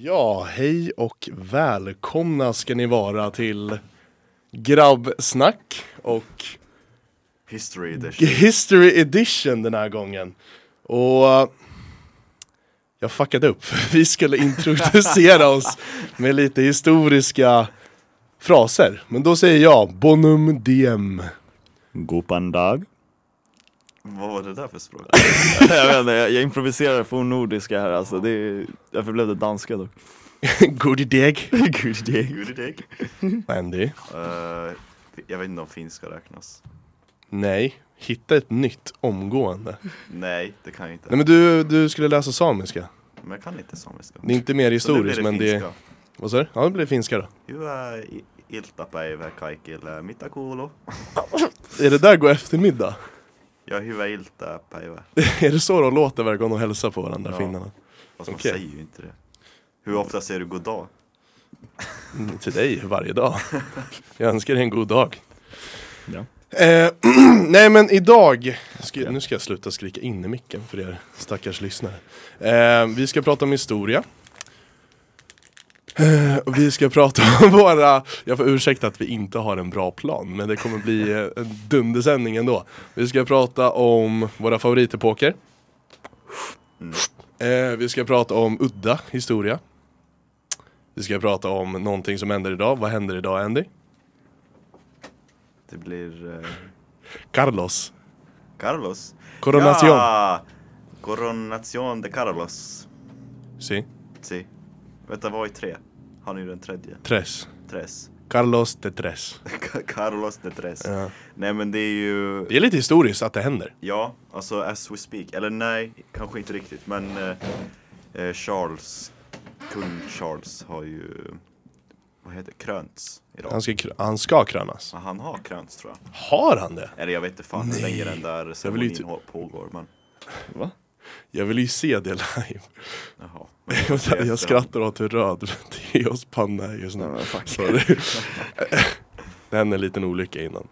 Ja, hej och välkomna ska ni vara till Grabbsnack och History edition. History edition den här gången. Och uh, jag fuckade upp. Vi skulle introducera oss med lite historiska fraser. Men då säger jag Bonum Diem. Gopan dag. Vad var det där för språk? jag vet inte, jag, jag improviserar fornnordiska här alltså. Det är, därför blev det danska dock. Goodie Gud det. Goodie Andy. uh, Jag vet inte om finska räknas. Nej, hitta ett nytt omgående. Nej, det kan jag inte. Nej men du, du skulle läsa samiska. Men jag kan inte samiska. Det är inte mer historiskt men det är... Vad sa du? Ja det blir finska då. Hyvää iltapäivää kaikille. Mitä kuuluu? Är det där gå eftermiddag? Ja, hyvää iltapäivää. är det så de låter varje gång de hälsar på varandra, Ja. finnarna? Fast man Okej. säger ju inte det. Hur ofta säger du god dag? Mm, till dig varje dag. Jag önskar dig en god dag. Ja. Eh, nej men idag, ska, nu ska jag sluta skrika in i micken för er stackars lyssnare. Eh, vi ska prata om historia. Eh, vi ska prata om våra, jag får ursäkta att vi inte har en bra plan men det kommer bli eh, en dundersändning ändå. Vi ska prata om våra favoritepoker. Mm. Eh, vi ska prata om udda historia. Vi ska prata om någonting som händer idag. Vad händer idag Andy? Det blir eh, Carlos. Carlos. Coronation. Ja! Coronation de Carlos. Si. Si. Vänta, vad är tre? Han är ju den tredje. Tres. Tres. Carlos de Tres. Carlos de Tres. Ja. Nej men det är ju... Det är lite historiskt att det händer. Ja, alltså as we speak. Eller nej, kanske inte riktigt. Men eh, eh, Charles, kung Charles har ju, vad heter det, krönts idag. Han ska, han ska krönas. Ja, han har krönts tror jag. Har han det? Eller jag vet inte fan hur länge den där ceremonin hå- pågår. Men Va? Jag vill ju se det live. jaha. Jag efterhand. skrattar åt hur röd Theos panna är just nu. det hände en liten olycka innan.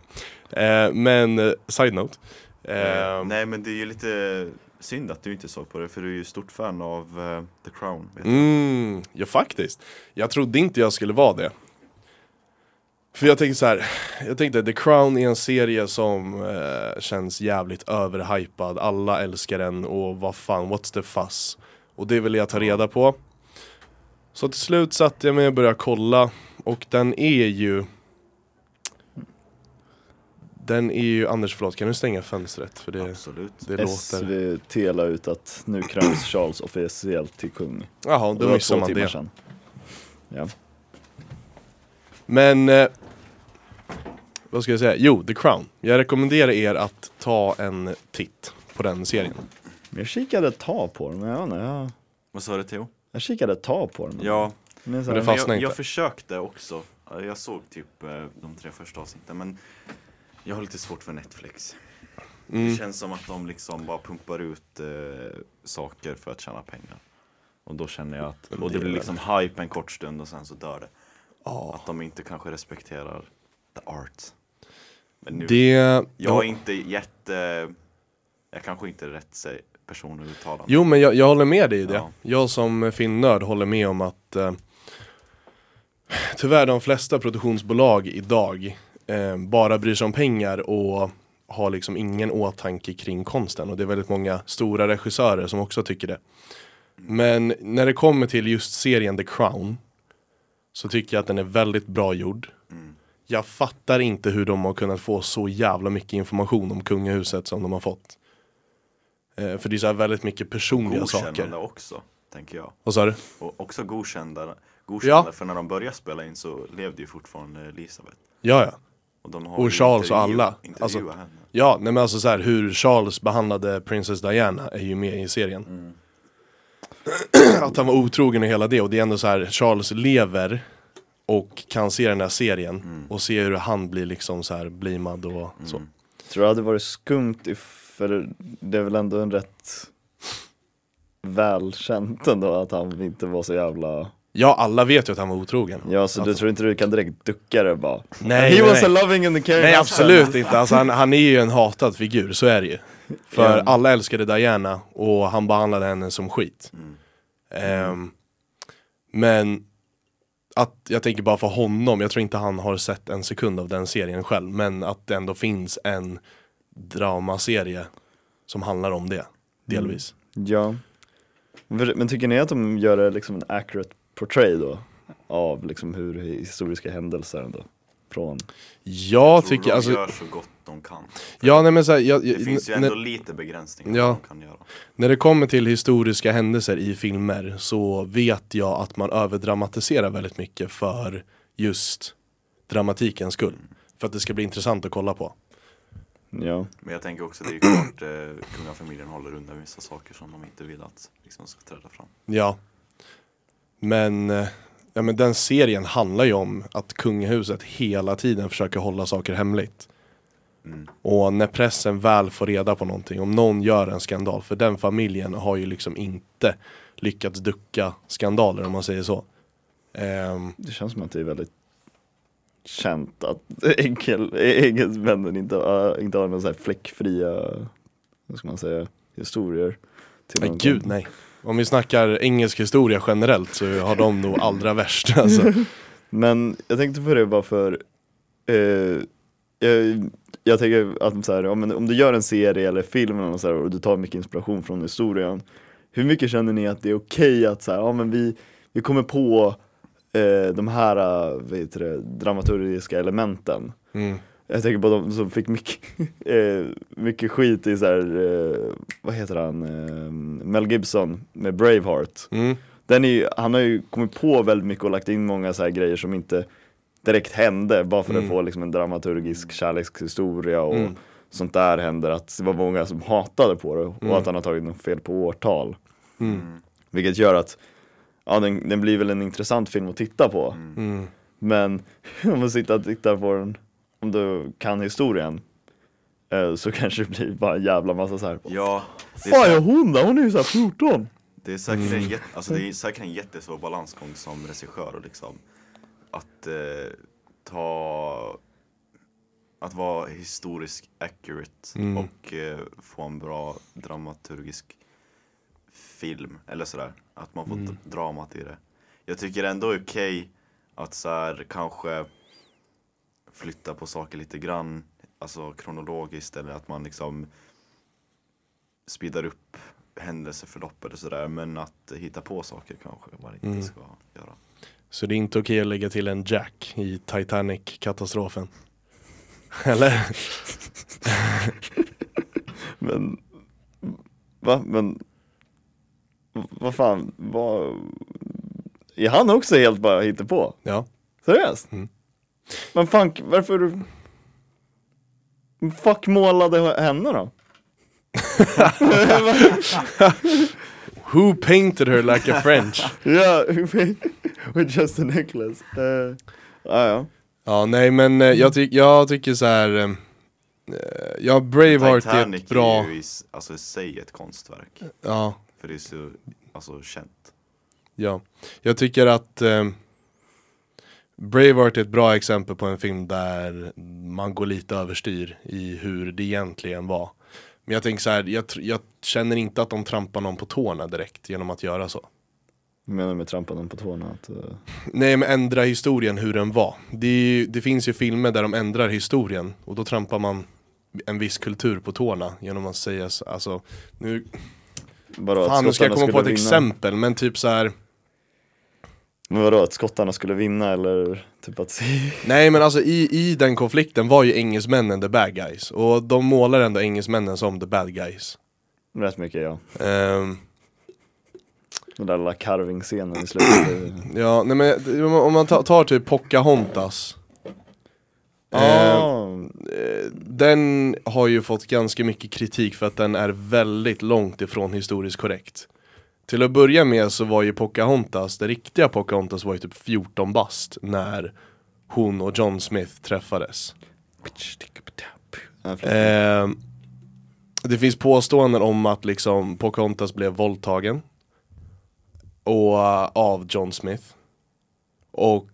Eh, men, eh, side note. Eh, Eh, nej men det är ju lite synd att du inte såg på det. För du är ju stort fan av eh, The Crown. Mm, ja faktiskt. Jag trodde inte jag skulle vara det. För jag tänkte så här, jag tänkte The Crown är en serie som eh, känns jävligt överhypad, alla älskar den och vad fan, what's the fuss? Och det ville jag ta reda på. Så till slut satte jag mig och började kolla och den är ju Den är ju, Anders förlåt, kan du stänga fönstret? För det, Absolut. det låter... SVT la ut att nu kröns Charles officiellt till kung. Jaha, då två man det. sedan. Ja. Men eh, Vad ska jag säga? Jo, The Crown. Jag rekommenderar er att ta en titt på den serien. Jag kikade ett tag på den, men jag vet inte, jag, Vad sa du Theo? jag kikade ett tag på den. Ja, Men så Men det här, fanns- fastnar jag, inte. jag försökte också. Jag såg typ eh, de tre första avsnitten men jag har lite svårt för Netflix. Mm. Det känns som att de liksom bara pumpar ut eh, saker för att tjäna pengar. Och då känner jag att, och det blir liksom hype en kort stund och sen så dör det. Att de inte kanske respekterar the art. Men nu, Det... jag är inte jätte, jag kanske inte är rätt person att uttala mig. Jo men jag, jag håller med dig i det. Ja. Jag som finnörd håller med om att eh, Tyvärr de flesta produktionsbolag idag eh, bara bryr sig om pengar och har liksom ingen åtanke kring konsten och det är väldigt många stora regissörer som också tycker det. Men när det kommer till just serien The Crown så tycker jag att den är väldigt bra gjord. Mm. Jag fattar inte hur de har kunnat få så jävla mycket information om kungahuset som de har fått. Eh, för det är så här väldigt mycket personliga saker. Godkännande också, tänker jag. Vad sa du? Och också godkända, godkända Ja. för när de började spela in så levde ju fortfarande Elisabeth. Ja, ja. Och, de har Och Charles och alla. Alltså- henne. Ja, nej men alltså så här, hur Charles behandlade Princess Diana är ju med i serien. Mm. Att han var otrogen och hela det och det är ändå så här, Charles lever och kan se den här serien Mm. och se hur han blir liksom så här blimad och så. Mm. Tror du det hade varit skumt if, för det är väl ändå en rätt välkänt ändå att han inte var så jävla Ja, alla vet ju att han var otrogen. Ja så du Alltså- tror inte du kan direkt ducka det bara Nej, He nej, was nej. a loving and caring Nej absolut inte, alltså, han, han är ju en hatad figur, så är det ju. För Ja. alla älskade Diana och han behandlade henne som skit. Mm. Ehm, Men att jag tänker bara för honom, jag tror inte han har sett en sekund av den serien själv, men att det ändå finns en dramaserie som handlar om det, delvis. Mm. Ja. Men tycker ni att de gör det liksom en accurate portray då? Av liksom hur historiska händelser ändå? Från, Jag tror tycker, de alltså, gör så gott de kan. ja nej men så här, jag, Det finns ju ändå lite begränsningar Ja. vad de kan göra. när det kommer till historiska händelser i filmer så vet jag att man överdramatiserar väldigt mycket för just dramatikens skull. För att det ska bli intressant att kolla på. ja. Men jag tänker också det är klart eh, kungafamiljen håller undan vissa saker som de inte vill att liksom, ska träda fram. Ja. Men, eh, ja, men den serien handlar ju om att kungahuset hela tiden försöker hålla saker hemligt. Mm. Och när pressen väl får reda på någonting, om någon gör en skandal, för den familjen har ju liksom inte lyckats ducka skandaler om man säger så. Ehm, Det känns som att det är väldigt känt att engelsmännen inte, har- inte har några så här fläckfria, vad ska man säga, historier. Till nej gud nej. Om vi snackar engelsk historia generellt så har de nog allra värst alltså. Men jag tänkte på det bara för, eh, jag, jag tänker att så här, men om du gör en serie eller film eller något så här, och du tar mycket inspiration från historien, hur mycket känner ni att det är okej att så här, ja, men vi, vi kommer på eh, de här eh, vad heter det, dramaturgiska elementen? Mm. Jag tänker på de som fick mycket, eh, mycket skit i så här, eh, vad heter han, eh, Mel Gibson med Braveheart. Mm. Den är ju, han har ju kommit på väldigt mycket och lagt in många så här grejer som inte direkt hände bara för att Mm. få liksom en dramaturgisk kärlekshistoria och Mm. sånt där händer. Att det var många som hatade på det och Mm. att han har tagit något fel på årtal. Mm. Mm. Vilket gör att ja, den, den blir väl en intressant film att titta på. Mm. Men om man sitter och tittar på den, om du kan historien, eh, så kanske det blir bara en jävla massa så här. Ja, det är, Fan är säkert, hon där? Hon är ju såhär 14! det, är säkert Mm. en jätte, alltså det är säkert en jättesvår balansgång som regissör och liksom att eh, ta att vara historiskt accurate Mm. och eh, få en bra dramaturgisk film eller sådär. Att man får Mm. dramat i det. Jag tycker ändå är okej att så här, kanske flytta på saker lite grann, alltså kronologiskt eller att man liksom speedar upp händelseförloppet och sådär. Men att hitta på saker kanske man inte Mm. ska göra. Så det är inte okej att lägga till en Jack i Titanic-katastrofen. Eller? Men, va? Men, vad fan, vad, är han också helt bara på? Ja. Seriöst? Mm. Men fan, varför Fuck målade henne då? Who painted her like a French? Ja, with just a necklace. Uh, ja, ja. Ja, nej men eh, jag, ty jag tycker så här. eh, Ja, Braveheart är Titanic ett bra, är ju i, s- alltså, i sig ett konstverk. ja, För det är så alltså, känt. ja. Jag tycker att eh, Braveheart är ett bra exempel på en film där man går lite överstyr i hur det egentligen var. Men jag tänker så här, jag, jag känner inte att de trampar någon på tårna direkt genom att göra så. Jag menar med trampa någon på tårna att, uh, Nej men ändra historien hur den var. Det, ju, det finns ju filmer där de ändrar historien och då trampar man en viss kultur på tårna genom att säga så, alltså nu, vadå, fan nu ska jag komma på ett vinna? exempel men typ så här. Men vadå, att skottarna skulle vinna eller typ att Nej men alltså i, i den konflikten var ju engelsmännen the bad guys och de målar ändå engelsmännen som the bad guys. Rätt mycket ja. Ehm, Den där lilla carving-scenen i slutet. ja, nej men om man- tar, tar typ Pocahontas. Ehm, Ah, Eh, den har ju fått ganska mycket kritik för att den är väldigt långt ifrån historiskt korrekt. Till att börja med så var ju Pocahontas, det riktiga Pocahontas var ju typ 14 bast när hon och John Smith träffades. Ja, förlåt. Eh, det finns påståenden om att liksom Pocahontas blev våldtagen och, uh, av John Smith. Och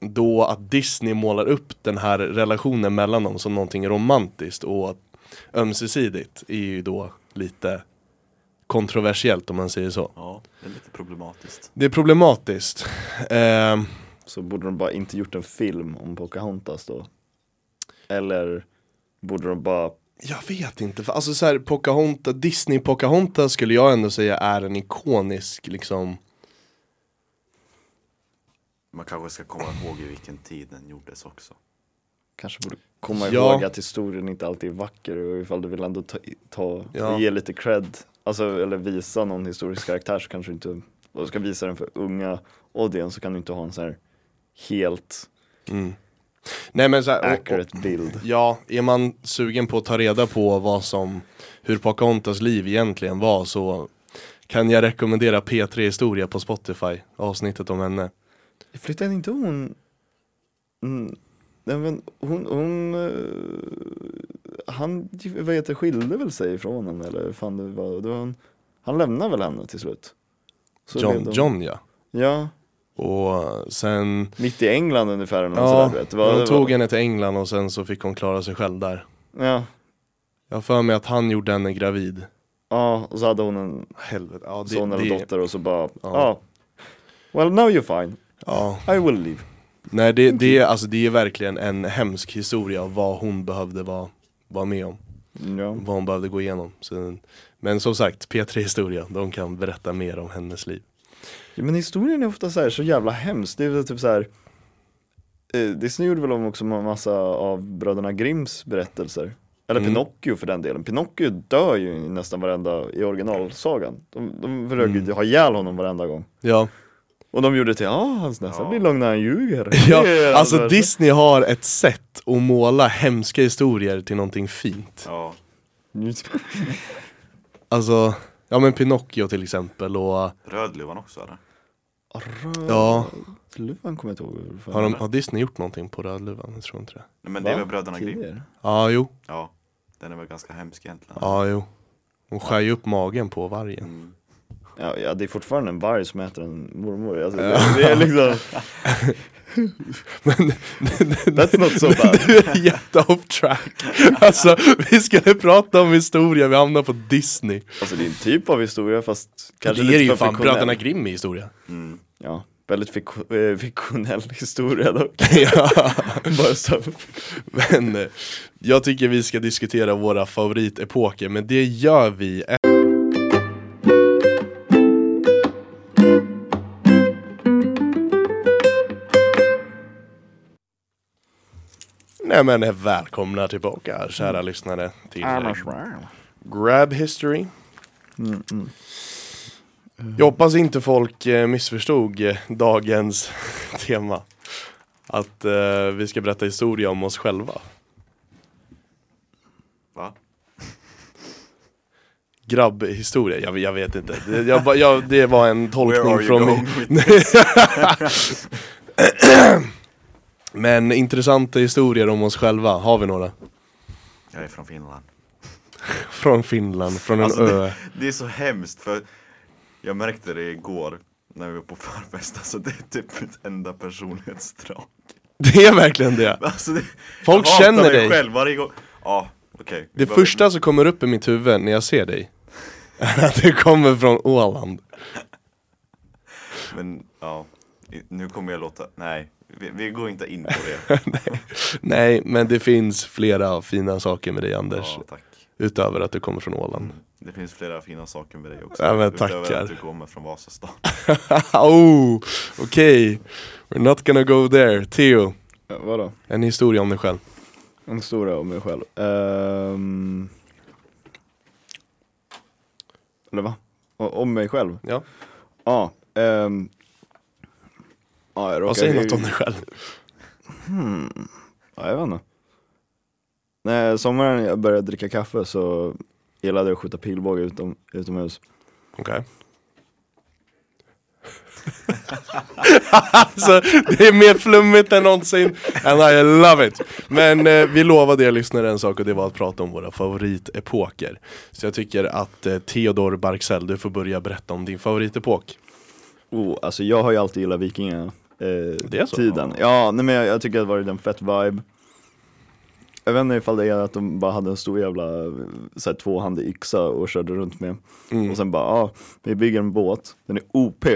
då att Disney målar upp den här relationen mellan dem som någonting romantiskt och ömsesidigt är ju då lite kontroversiellt om man säger så. Ja, det är lite problematiskt. Det är problematiskt. Ehm, Så borde de bara inte gjort en film om Pocahontas då? Eller borde de bara jag vet inte, för alltså så här, Pocahontas, Disney Pocahontas skulle jag ändå säga är en ikonisk liksom Man kanske ska komma ihåg i vilken tid den gjordes också. kanske borde komma Ja. ihåg att historien inte alltid är vacker och ifall du vill ändå ta, ta Ja. ge lite cred, alltså eller visa någon historisk karaktär så kanske du inte, och du ska visa den för unga audience så kan du inte ha en så här helt mm. Nej men så här, och, och, accurate bild. Ja, är man sugen på att ta reda på vad som, hur Pocahontas liv egentligen var så kan jag rekommendera P3 Historia på Spotify, avsnittet om henne. Flyttade inte hon, mm, nej, men hon, hon eh, han, vad heter skilde väl sig ifrån henne eller fan det var, det var han, han lämnade väl henne till slut? Så John, hon- John ja. Ja, Och sen, mitt i England ungefär eller ja, sådär, vet. Var, de tog var, henne till England och sen så fick hon klara sig själv där. Ja, Jag har för mig att han gjorde henne gravid. ja, och så hade hon en Helvete, ja det, son eller det, dotter och så bara, ja. Ja. Well now you're fine, ja. I will leave. Nej det, det, är- alltså, det är verkligen en hemsk historia av vad hon behövde vara, vara med om. Ja. Vad hon behövde gå igenom. Så, men som sagt, P3 Historia, de kan berätta mer om hennes liv. ja men historien är ofta så här så jävla hemskt, det är typ så här. Eh, Disney gjorde väl om också en massa av bröderna Grimms berättelser. Eller Mm. Pinocchio för den delen. Pinocchio dör ju i nästan varenda i originalsagan. De, de försöker ju Mm. ha ihjäl honom varenda gång. Ja, Och de gjorde till, ja hans näsa Ja. blir lång när han ljuger. ja alltså Disney har ett sätt att måla hemska historier till någonting fint. Ja, Alltså, ja men Pinocchio till exempel och Rödluvan också eller? Ja. Luvan kommer jag inte ihåg. har, de, har Disney gjort någonting på Rödluvan? Jag tror inte det. Nej, Men det är Va? väl Bröderna Grimm? Ja, jo. Ja, den är väl ganska hemsk egentligen. Ja, jo. Hon skär ju upp magen på vargen. Mm. Ja, ja, det är fortfarande en varg som äter en mormor. Alltså, det, det är liksom, Men that's not so bad. du är jätte off track. Alltså, vi skulle prata om historia, vi hamnar på Disney. Alltså det är en typ av historia fast kanske det är lite ju för fan fiktionell. Bröderna Grimm i historia. Mm. Ja, väldigt fik- eh, fiktionell historia dock. ja. Bara så. Men eh, jag tycker vi ska diskutera våra favoritepoker, men det gör vi Nej men välkomna tillbaka kära lyssnare till eh, Grab History. Mm, mm. Jag hoppas inte folk eh, missförstod eh, dagens tema. Att eh, vi ska berätta historia om oss själva. Va? Grabbhistoria, jag, jag vet inte. Det, jag, jag, det var en Where tolkning you från going mig. with this? Men intressanta historier om oss själva, har vi några? Jag är från Finland. Från Finland, från en Alltså, ö. Det är så hemskt för jag märkte det igår när vi var på förfest, alltså det är typ mitt enda personlighetsdrag. Det är verkligen det. Alltså det, Folk jag känner mig dig. själv varje gång. Ja. Vi Det behöver- första som kommer upp i mitt huvud när jag ser dig är att du kommer från Åland. Men ja, nu kommer jag låta, nej, vi, vi går inte in på det. Nej, men det finns flera fina saker med dig Anders. Ja, tack. Utöver att du kommer från Åland. Det finns flera fina saker med dig också. Ja, men Utöver tackar. att du kommer från Vasastan. oh, okej. We're not gonna go there. Theo, Ja, vadå? en historia om dig själv. En historia om mig själv. Ehm. Eller va? Om mig själv? Ja. Ja. ehm. Ja, jag Vad säger något om dig själv? Hmm. Ja, jag vet inte. När sommaren jag började dricka kaffe så gillade jag att skjuta pilbåge utom, utomhus. Okej. alltså, det är mer flummigt än någonsin, and I love it! Men eh, vi lovade er lyssnare en sak och det var att prata om våra favoritepoker. Så jag tycker att eh, Theodor Barksell, du får börja berätta om din favoritepok. Oh, alltså jag har ju alltid gillat vikinga eh, tiden. Ja, nej men jag, jag tycker att det var en fett vibe. jag vet inte ifall det är att de bara hade en stor jävla så här, tvåhandig yxa och körde runt med. Mm. Och sen bara, ja, vi bygger en båt, den är OP.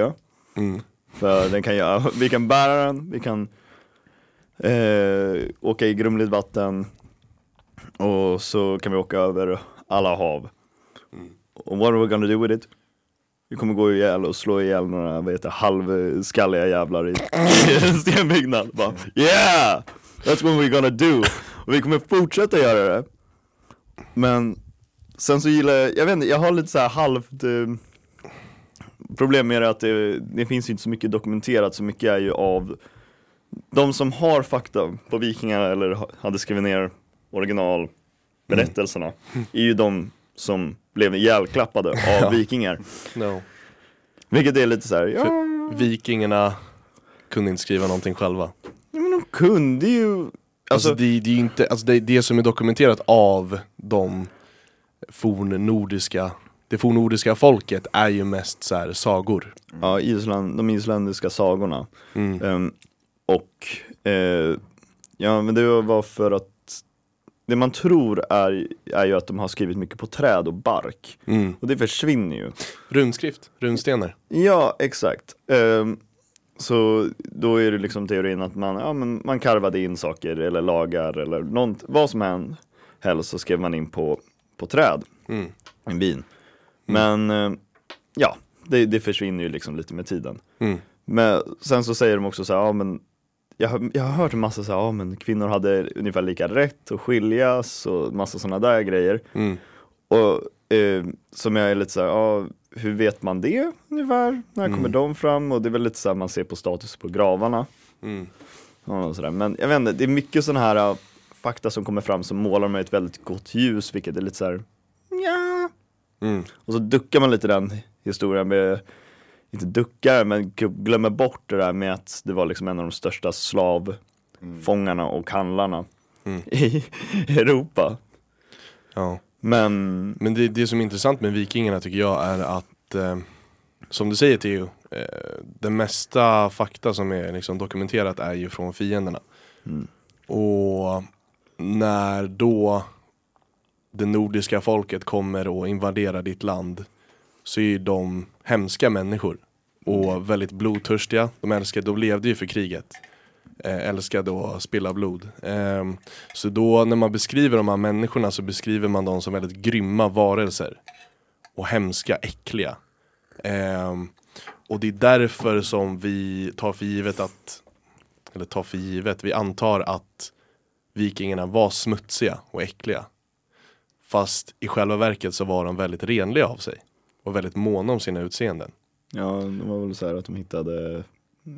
Mm. För den kan göra, vi kan bära den, vi kan eh, åka i grumligt vatten och så kan vi åka över alla hav. Och what are we gonna do with it? Vi kommer gå ihjäl och slå ihjäl några vad heter, halvskalliga jävlar i, en stenbyggnad. Bara, yeah! That's what we're gonna do! Och vi kommer fortsätta göra det. Men sen så gillar jag, jag vet inte, jag har lite så här halvt eh, problem med det att det, det finns ju inte så mycket dokumenterat, så mycket är ju av de som har fakta på vikingar eller ha- hade skrivit ner originalberättelserna är ju de som blev ihjälklappade av Ja. vikingar. No. Vilket är lite så här, ja, Vikingarna kunde inte skriva någonting själva. men de kunde ju Alltså, Alltså, det, det är ju inte, alltså det, det som är dokumenterat av de fornnordiska, det fornnordiska folket är ju mest så här sagor. ja, Island, de isländska sagorna. Mm. Ehm, och eh, ja, men det var för att det man tror är, är ju att de har skrivit mycket på träd och bark. Mm. Och det försvinner ju. Runskrift, runstenar. Ja, exakt. Ehm, så då är det liksom teorin att man, ja, men man karvade in saker eller lagar eller något, vad som än helst så skrev man in på, på träd, Mm. en bin. Men eh, ja, det, det försvinner ju liksom lite med tiden. Mm. Men sen så säger de också så här, ja men jag, har- jag har hört en massa så här, ja men kvinnor hade ungefär lika rätt att skiljas och massa sådana där grejer. Mm. Och eh, som jag är lite så här, ja hur vet man det ungefär? När kommer de fram? Och det är väl lite så här man ser på status på gravarna. Mm. Och sådär. Men jag vet inte, det är mycket sådana här uh, fakta som kommer fram som målar med ett väldigt gott ljus, vilket är lite så här, ja. Mm. Och så duckar man lite den historien med, inte duckar, men glömmer bort det där med att det var liksom en av de största slavfångarna och handlarna Mm. i Europa. Ja. Men, Men det, det som är intressant med vikingarna tycker jag är att, eh, som du säger Theo, eh, det mesta fakta som är liksom dokumenterat är ju från fienderna. Mm. Och när då det nordiska folket kommer och invaderar ditt land så är ju de hemska människor och väldigt blodtörstiga. De älskade, de levde ju för kriget. Eh, älskade att spilla blod. Ehm, så då när man beskriver de här människorna så beskriver man dem som väldigt grymma varelser. Och hemska, äckliga. Ehm, och det är därför som vi tar för givet att, eller tar för givet, vi antar att vikingarna var smutsiga och äckliga. Fast i själva verket så var de väldigt renliga av sig. Och väldigt måna om sina utseenden. ja, det var väl så här att de hittade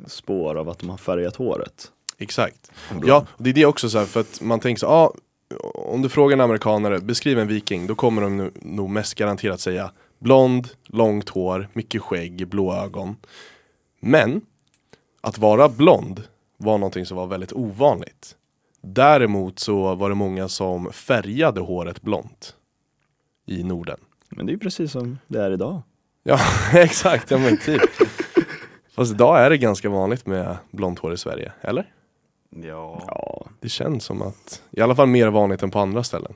spår av att de har färgat håret. Exakt. Ja, det är det också så här, för att man tänker så ja, om du frågar en amerikanare, beskriv en viking, då kommer de nog mest garanterat säga blond, långt hår, mycket skägg, blå ögon. Men att vara blond var någonting som var väldigt ovanligt. Däremot så var det många som färgade håret blont i Norden. Men det är ju precis som det är idag. Ja, exakt, ja men typ. Fast idag är det ganska vanligt med blont hår i Sverige, eller? Ja, Ja, Det känns som att, i alla fall mer vanligt än på andra ställen.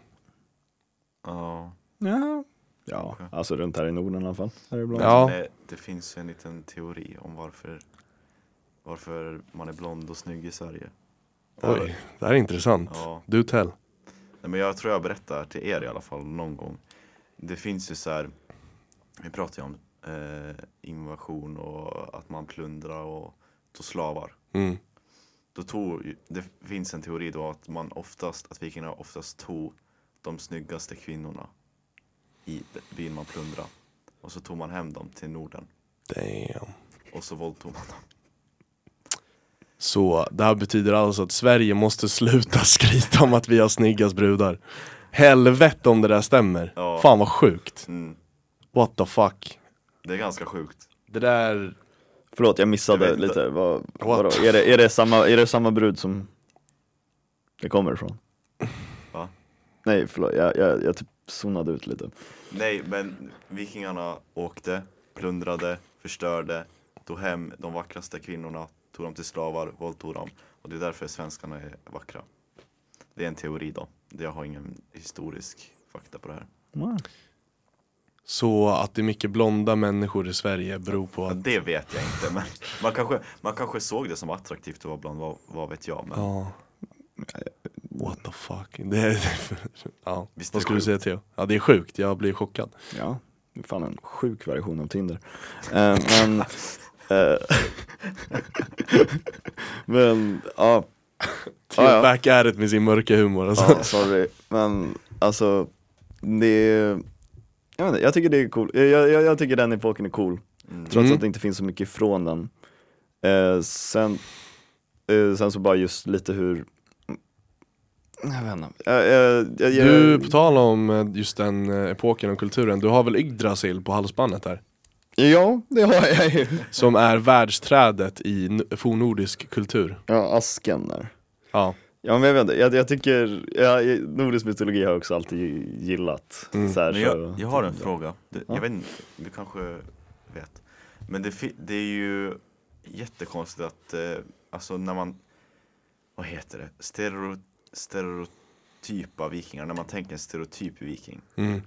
ja. ja. Ja, alltså runt här i Norden i alla fall. Är det blont. Ja. Det, det finns ju en liten teori om varför, varför man är blond och snygg i Sverige. Oj, det här är intressant. Ja, Du tell. Nej, men jag tror jag berättar till er i alla fall någon gång. Det finns ju så här, vi pratar ju om eh, invasion och att man plundrar och tog slavar. Mm. Då tog, det finns en teori då att man oftast, att vikingarna oftast tog de snyggaste kvinnorna i byn man plundrade. Och så tog man hem dem till Norden Damn. och så våldtog man dem. Så det här betyder alltså att Sverige måste sluta skryta om att vi har snyggast brudar. Helvete om det där stämmer. Ja. Fan vad sjukt. Mm, What the fuck. det är ganska sjukt. Det där, Förlåt, jag missade Jag lite. Vad, vadå? Är, det, är, det samma, är det samma brud som det kommer ifrån? Va? Nej, förlåt. Jag, jag, jag typ zonade ut lite. Nej, men vikingarna åkte, plundrade, förstörde, tog hem de vackraste kvinnorna, tog dem till slavar, våldtog dem. Och det är därför svenskarna är vackra. Det är en teori då. Jag har ingen historisk fakta på det här. Nej. Så att det är mycket blonda människor i Sverige beror på Ja, att det vet jag inte men man kanske, man kanske såg det som attraktivt att vara blond, vad, vad vet jag men Ja What the fuck det är, Ja, Visst vad skulle du säga? Theo? Ja det är sjukt, jag blir chockad Ja, det är fan en sjuk version av Tinder. Eh, men, eh, men ja, Back at it med sin mörka humor alltså. ja, sorry. Men alltså, det jag, vet inte, jag tycker det är cool. Jag, jag, jag tycker den epoken är cool. Mm. Trots Mm. att det inte finns så mycket ifrån den. Eh, sen, eh, sen så bara just lite hur jag vet inte. Jag, jag, jag, jag, Du, på tal om eh, just den eh, epoken och kulturen, du har väl Yggdrasil på halsbandet här? Ja, det har jag ju. Som är världsträdet i fornnordisk kultur Ja, asken där. Ja, Ja men jag vet inte, jag, jag tycker, ja, nordisk mytologi har jag också alltid gillat. Mm. Så här, Men så, jag, jag har en fråga, det, Ja. jag vet inte, du kanske vet Men det, det är ju jättekonstigt att, eh, alltså när man, vad heter det, Stereo, stereotypa vikingar, när man tänker en stereotyp viking mm.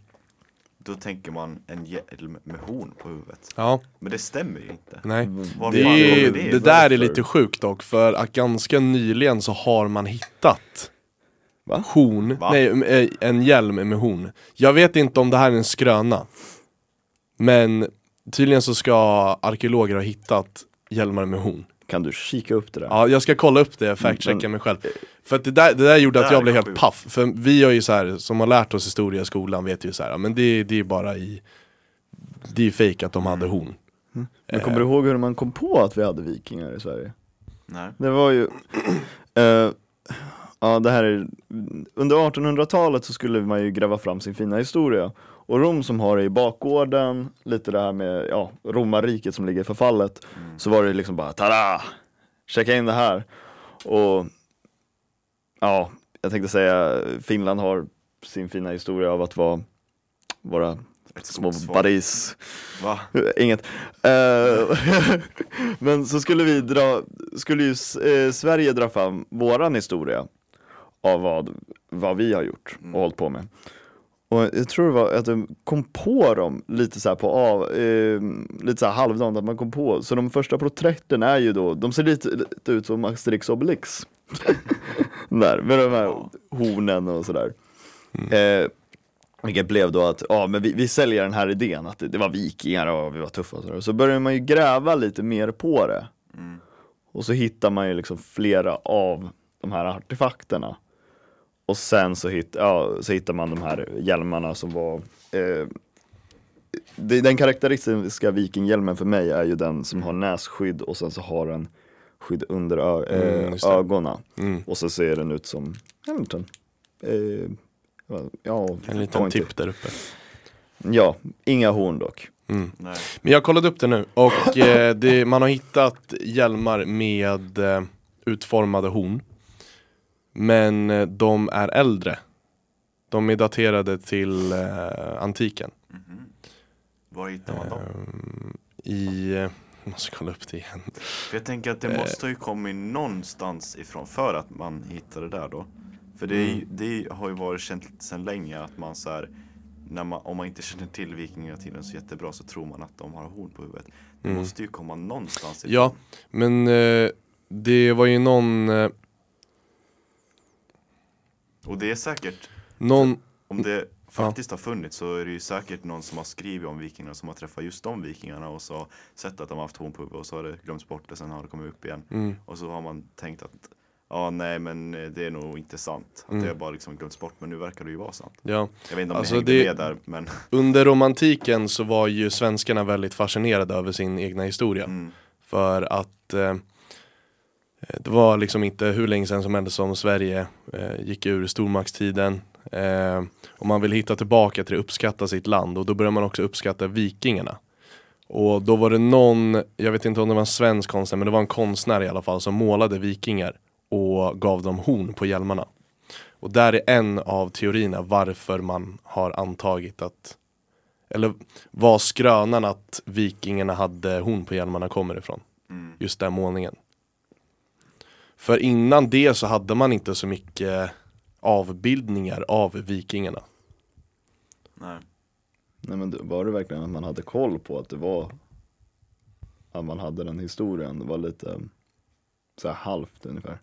Då tänker man en hjälm med horn på huvudet. Ja. Men det stämmer ju inte. Nej. Var Det, är, det, det där är lite sjukt dock, för att ganska nyligen så har man hittat Va? horn, Va? nej eh, en hjälm med horn. Jag vet inte om det här är en skröna Men tydligen så ska arkeologer ha hittat hjälmar med horn. Kan du kika upp det där? Ja, jag ska kolla upp det, fact-checka Men- mig själv För att det där, det där gjorde Det att jag blev helt paff För vi har ju så här, som har lärt oss historia i skolan vet ju så här, men det, det är bara i Det är fake att de hade horn Men kommer du ihåg hur man kom på att vi hade vikingar i Sverige? Nej, Det var ju, eh, ja det här är, under 1800-talet så skulle man ju gräva fram sin fina historia. Och Rom som har det i bakgården, lite det här med, ja, romarriket som ligger i förfallet. Så var det liksom bara, tada! Checka in det här. Och, ja, jag tänkte säga, Finland har sin fina historia av att vara våra ett små buddies. Va? Inget. Eh, men så skulle vi dra, skulle ju eh, Sverige dra fram våran historia av vad, vad vi har gjort och hållit på med. Och jag tror det var att de kom på dem lite så på av, eh, lite så här halvdant att man kom på. Så de första porträtten är ju då, de ser lite, lite ut som Asterix Obelix. Där, med de här hornen och sådär. Eh, vilket blev då att, ja men vi, vi säljer den här idén att det, det var vikingar och vi var tuffa och sådär. Så börjar man ju gräva lite mer på det. Mm. Och så hittar man ju liksom flera av de här artefakterna. Och sen så, hitt, ja, så hittar man de här hjälmarna som var eh, det, Den karaktäristiska vikinghjälmen för mig är ju den som har nässkydd och sen så har den skydd under ö, eh, Mm, det. ögonen. mm. Och så ser den ut som en liten eh, ja, En liten pointy. tipp där uppe Ja, inga horn dock. mm. Nej. Men jag kollade upp det nu och eh, det, man har hittat hjälmar med eh, utformade horn Men eh, de är äldre De är daterade till eh, antiken Mhm. Var hittar man dem? Ehm, I, eh, jag måste kolla upp det igen För jag tänker att Eh. det måste ju kommit någonstans ifrån för att man hittade det där då. För det, Mm. det har ju varit känt sedan länge att man så här, man, om man inte känner till vikingatiden så jättebra så tror man att de har horn på huvudet. Det Mm. måste ju komma någonstans ifrån. Ja, men eh, det var ju någon, eh, Och det är säkert, någon om det faktiskt har funnits så är det ju säkert någon som har skrivit om vikingarna som har träffat just de vikingarna och så sett att de har haft horn på huvudet och så har det glömts bort och sen har det kommit upp igen. mm, Och så har man tänkt att ja nej men eh, det är nog inte sant. Att Mm. det har bara liksom glömts bort men nu verkar det ju vara sant. ja Jag vet inte om Alltså, ni det- med där men Under romantiken så var ju svenskarna väldigt fascinerade över sin egna historia mm, För att eh, det var liksom inte hur länge sedan som helst som Sverige eh, gick ur stormaktstiden. Eh, Och man vill hitta tillbaka till att uppskatta sitt land och då börjar man också uppskatta vikingarna. Och då var det någon, jag vet inte om det var en svensk konstnär men det var en konstnär i alla fall som målade vikingar och gav dem horn på hjälmarna. Och där är en av teorierna varför man har antagit att eller var skrönan att vikingarna hade horn på hjälmarna kommer ifrån. Mm, just den målningen. För innan det så hade man inte så mycket avbildningar av vikingarna. Nej. Nej men var det verkligen att man hade koll på att det var att man hade den historien? Det var lite så här halvt ungefär.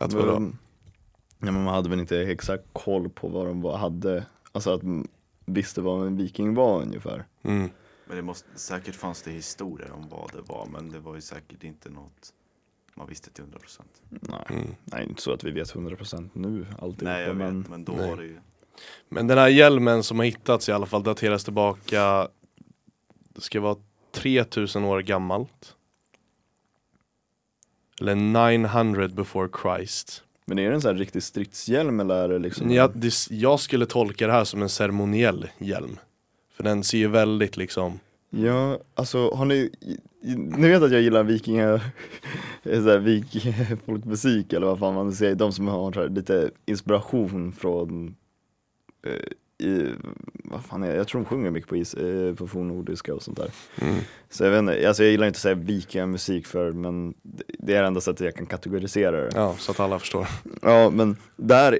Att vadå? Ja, men man hade väl inte exakt koll på vad de var, hade, alltså att man visste vad en viking var ungefär. Mm. Men det måste, säkert fanns det historier om vad det var, men det var ju säkert inte något man visste till 100%. Nej, Mm. nej inte så att vi vet 100% nu alltihopa Nej, jag men vet, men då Nej. var det ju Men den här hjälmen som har hittats i alla fall dateras tillbaka Det ska vara 3000 år gammalt Eller 900 before Christ Men är det en sån här riktig stridshjälm eller är det liksom jag, det, jag skulle tolka det här som en ceremoniell hjälm För den ser ju väldigt liksom Ja, alltså har ni, ni vet att jag gillar vikinga, såhär vik, folkmusik eller vad fan man säger, de som har här lite inspiration från, eh, i, vad fan är det? jag tror de sjunger mycket på, is, eh, på fornnordiska och sånt där. mm. Så jag vet inte, alltså jag gillar inte att säga vikingamusik för men det- är det enda sättet jag kan kategorisera det. Ja, så att alla förstår Ja men där,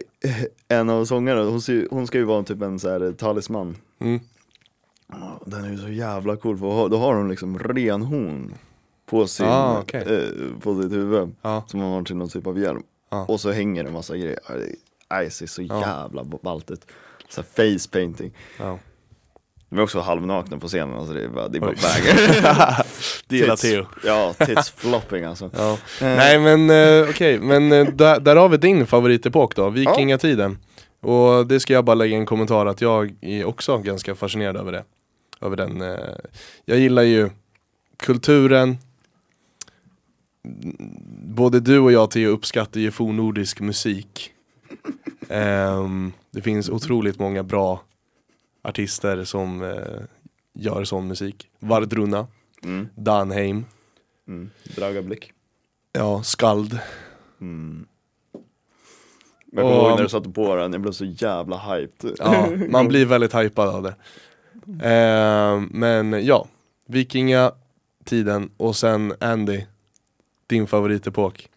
en av sångarna, hon, hon ska ju vara typ en så här talisman. mm. Ja, Den är ju så jävla cool för då har hon liksom renhorn på, sin, Ah, okej. eh, på sitt huvud Ja, som hon har till någon typ av hjälm. Ja. Och så hänger det en massa grejer. Ja, det- ser så Ja. jävla ballt ut. Så face painting. ja. De är också halvnakna på scenen, alltså det är bara, det är bara Oj. banger. Det gillar Theo Ja, tits flopping alltså. Ja. Nej men eh, okej, men eh, där, där har vi din favoritepok då, vikingatiden. Och det ska jag bara lägga en kommentar att jag är också ganska fascinerad över det. Över den. Eh, jag gillar ju kulturen. Både du och jag Theo uppskattar ju fornnordisk musik. Ehm, det finns otroligt många bra artister som eh, gör sån musik. Vardruna, Mm, Danheim, mm. Dragablick. ja, Skald. Mm. Men jag kommer ihåg när du satte på den, jag blev så jävla hyped. Ja, man blir väldigt hypad av det. Eh, men ja, vikingatiden och sen Andy, din favoritepok.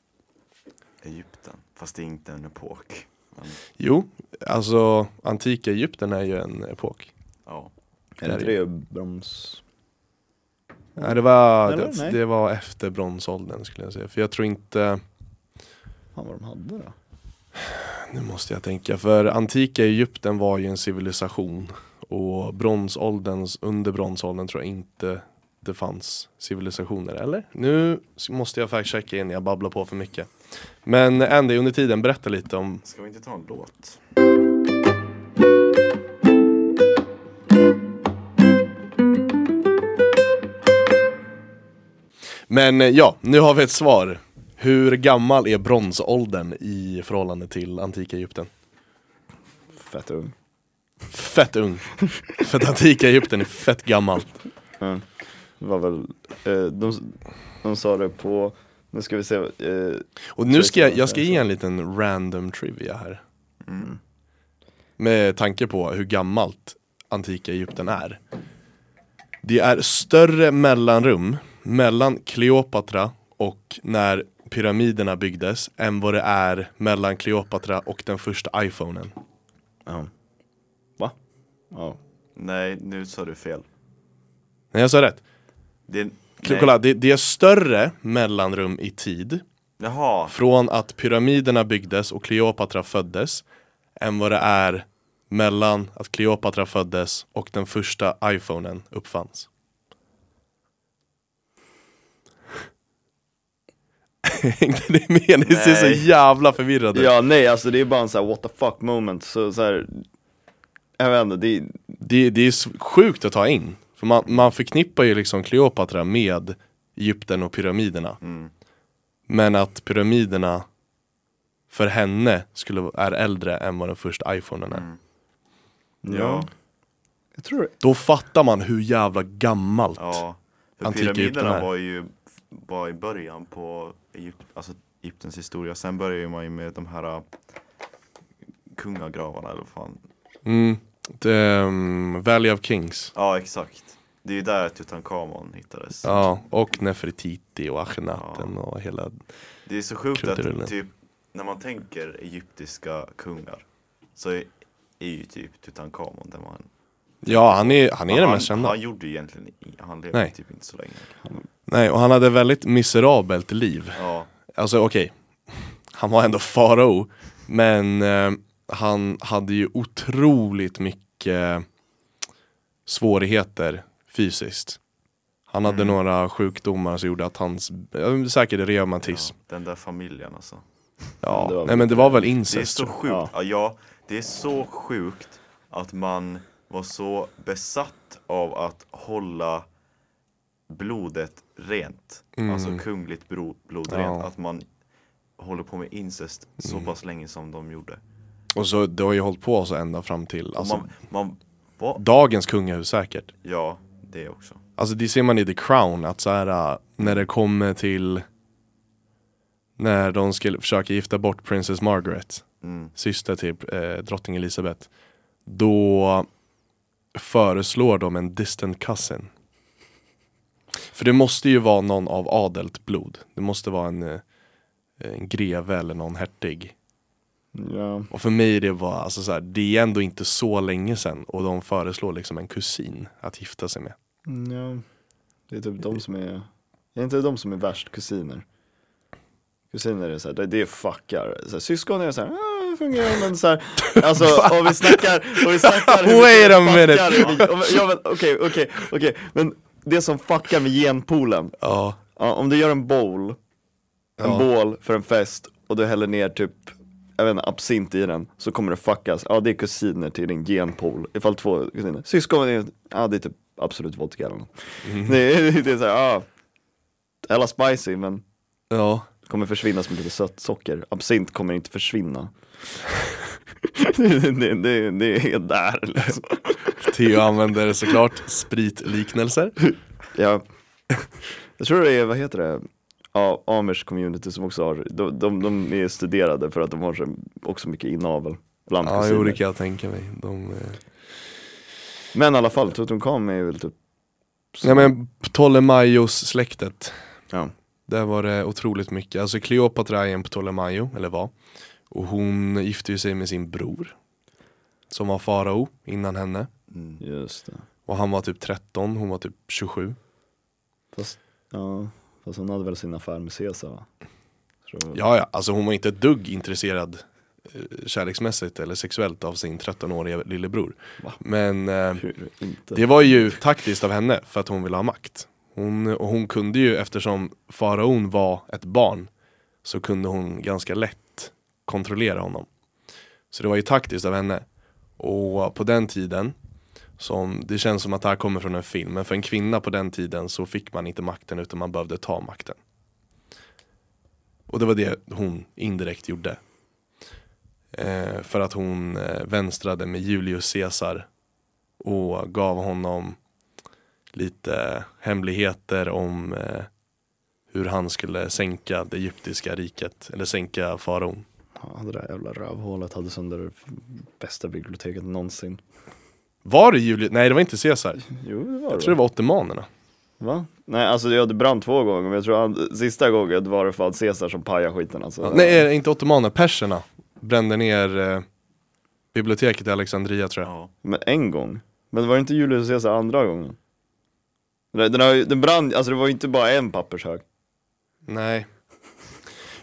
Egypten, fast det är inte en epok. Men, Jo, alltså antika Egypten är ju en epok. ja. Är det inte det broms? Nej, det, var, Eller? det, Nej. det var efter bronsåldern skulle jag säga. För jag tror inte, Fan vad de hade då? nu måste jag tänka, för antika Egypten var ju en civilisation. Och bronsålderns, under bronsåldern tror jag inte det fanns civilisationer, eller? Nu måste jag faktiskt checka in, jag babblar på för mycket. Men Andy, under tiden, berätta lite om Ska vi inte ta en låt? Men eh, ja, nu har vi ett svar. Hur gammal är bronsåldern i förhållande till antika Egypten? Fett ung. Fett ung. För att antika Egypten är fett gammalt. Ja. Det var väl, eh, de, de sa det på, nu ska vi se, eh, Och nu ska jag, jag ska ge en liten random trivia här. Mm. Med tanke på hur gammalt antika Egypten är. Det är större mellanrum mellan Kleopatra och när pyramiderna byggdes än vad det är mellan Kleopatra och den första iPhonen. ja. Ja. Nej, nu sa du fel. Nej jag sa rätt. Det. Kolla, det, det är större mellanrum i tid Jaha, från att pyramiderna byggdes och Kleopatra föddes än vad det är mellan att Kleopatra föddes och den första iPhonen uppfanns. Hängde ni med? Ni ser så jävla förvirrade ja, nej alltså det är bara en sån här what the fuck moment, så, så här, jag vet inte, det, Det, det är sjukt att ta in. För man, man förknippar ju liksom Kleopatra med Egypten och pyramiderna. mm. Men att pyramiderna för henne skulle, är äldre än vad den första iPhonen är. Mm. ja. Ja, Jag tror det. Då fattar man hur jävla gammalt. ja. För Egypten pyramiderna var ju var i början på Egypt, alltså Egyptens historia. Sen började man ju med de här äh, kungagravarna eller vad fan. Mm. Um, Valley of Kings. Ja, exakt. Det är ju där Tutankhamon hittades. Ja, och Nefertiti och Akhenaten och hela... Det är så sjukt att typ när man tänker egyptiska kungar så är, är ju typ Tutankhamon den man Ja, han är, han är den mest kända. han gjorde egentligen, han levde Nej. typ inte så länge. Nej, och han hade väldigt miserabelt liv. Ja, Alltså okej, han var ändå farao, men eh, han hade ju otroligt mycket svårigheter fysiskt. Han hade Mm. några sjukdomar som gjorde att hans, ja, säkert reumatism. ja, den där familjen alltså. Ja, nej men det var väl Det är incest. så sjukt, Ja. ja. ja det är så sjukt att man var så besatt av att hålla blodet rent. Mm. Alltså kungligt blod Ja. rent. Att man håller på med incest så Mm. pass länge som de gjorde. Och så det har ju hållit på så ända fram till alltså, man, man, dagens kungahus säkert. Ja, det också. Alltså det ser man i The Crown, att så här äh, när det kommer till när de skulle försöka gifta bort Princess Margaret, Mm. syster till eh, drottning Elizabeth, då föreslår de en distant cousin. För det måste ju vara någon av adelt blod. Det måste vara en, eh, en greve eller någon hertig. Ja, Och för mig det var alltså så här, det är ändå inte så länge sedan och de föreslår liksom en kusin att gifta sig med. Mm, ja. Det är typ de som är, är inte de som är värst kusiner? Kusiner är såhär, det, det fuckar. Så här, syskon är såhär, ah, det fungerar men såhär, alltså om vi snackar, om vi snackar hur Wait a det minute. okej, okej, okej, men det som fuckar med genpoolen, Ja, ja, om du gör en bowl, en Ja. bål för en fest och du häller ner typ jag vet inte, absint i den, så kommer det fuckas. Ja det är kusiner till din genpool, ifall två kusiner. Syskon, ja det är typ absolut vodka eller något. Det, är, det är såhär, ja, hella spicy men ja. kommer försvinna som lite sött socker. Absint kommer inte försvinna. det, det, det, det är där liksom. Theo använder såklart spritliknelser. Ja. Jag tror det är, vad heter det, ja, Amish community som också har, de, de, de är studerade för att de har så, också mycket inavel bland Ja, jo det kan jag tänka mig. De, eh... Men i alla fall, Tutankhamon är väl typ Nej men Ptolemaios släktet. Ja. Där var det otroligt mycket. Alltså Kleopatra är en Ptolemaio, eller var. Och hon gifte ju sig med sin bror. Som var farao innan henne. Mm. Just det. Och han var typ 13, hon var typ 27. Fast, ja, fast hon hade väl sin affär med Caesar va? Jag. Ja ja, alltså hon var inte ett dugg intresserad eh, kärleksmässigt eller sexuellt av sin 13-åriga lillebror. Va? Men eh? Det var ju taktiskt av henne för att hon ville ha makt. Hon, och hon kunde ju, eftersom faraon var ett barn, så kunde hon ganska lätt kontrollera honom. Så det var ju taktiskt av henne. Och på den tiden, som, det känns som att det här kommer från en film, men för en kvinna på den tiden så fick man inte makten utan man behövde ta makten. Och det var det hon indirekt gjorde. Eh, för att hon eh, vänstrade med Julius Caesar och gav honom lite hemligheter om eh, hur han skulle sänka det egyptiska riket, eller sänka faraon. Ja, det där jävla rövhålet hade sönder bästa biblioteket någonsin. Var det Julius? Nej det var inte Caesar. Jo, det var Jag det. tror det var ottomanerna. Va? Nej, alltså jag hade brann två gånger, men jag tror han, sista gången var det fan Caesar som pajade skiten alltså. Ja, nej, eh, inte ottomaner, perserna brände ner eh, biblioteket i Alexandria tror jag. Ja. Men en gång? Men var det inte Julius Caesar andra gången? Den, ju- den brann, alltså det var ju inte bara en pappershög. Nej.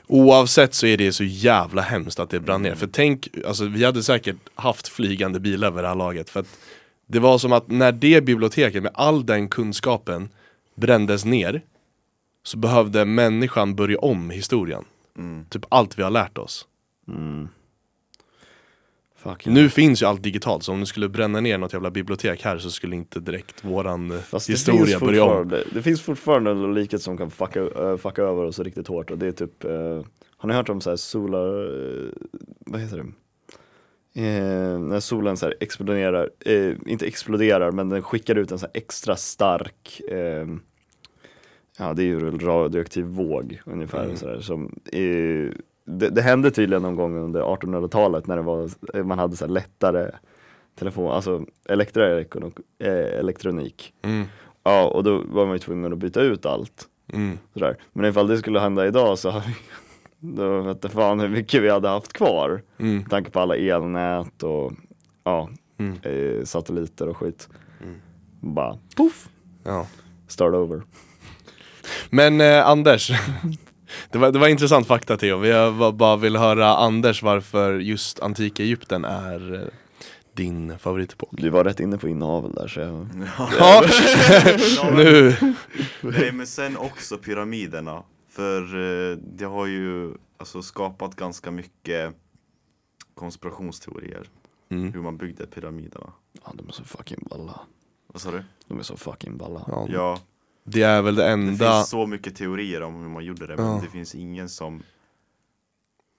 Oavsett så är det så jävla hemskt att det brann ner. För tänk, alltså vi hade säkert haft flygande bilar vid det här laget. För att det var som att när det biblioteket med all den kunskapen brändes ner så behövde människan börja om historien. Mm. Typ allt vi har lärt oss. Mm. Fuck Nu finns ju allt digitalt, så om du skulle bränna ner något jävla bibliotek här så skulle inte direkt våran eh, Fast historia börja om. det finns fortfarande en likhet som kan fucka, uh, fucka över oss riktigt hårt och det är typ, eh, har ni hört om så här solar, eh, vad heter det? Eh, när solen så här exploderar, eh, inte exploderar men den skickar ut en så extra stark, eh, ja det är ju radioaktiv våg ungefär Mm. så där, som det, det hände tydligen någon gång under 1800-talet när det var, man hade så lättare telefon, alltså elektronik, eh, elektronik. Mm, Ja, och då var man ju tvungen att byta ut allt. mm. Sådär. Men ifall det skulle hända idag så har vi då vet fan hur mycket vi hade haft kvar. Mm. Med tanke på alla elnät och ja, Mm. eh, satelliter och skit. Mm. Bara poff, Ja. start over. Men eh, Anders, det var, det var intressant fakta Theo. Jag bara vill höra Anders varför just antika Egypten är eh, din favoritepok. Du var rätt inne på inavel där så jag... Ja, nu. Nej men sen också pyramiderna. För eh, det har ju alltså skapat ganska mycket konspirationsteorier. Mm. Hur man byggde pyramiderna. Ja, de är så fucking balla. Vad sa du? De är så fucking balla. Ja, Ja, det är väl det det enda, finns så mycket teorier om hur man gjorde det men Ja. det finns ingen som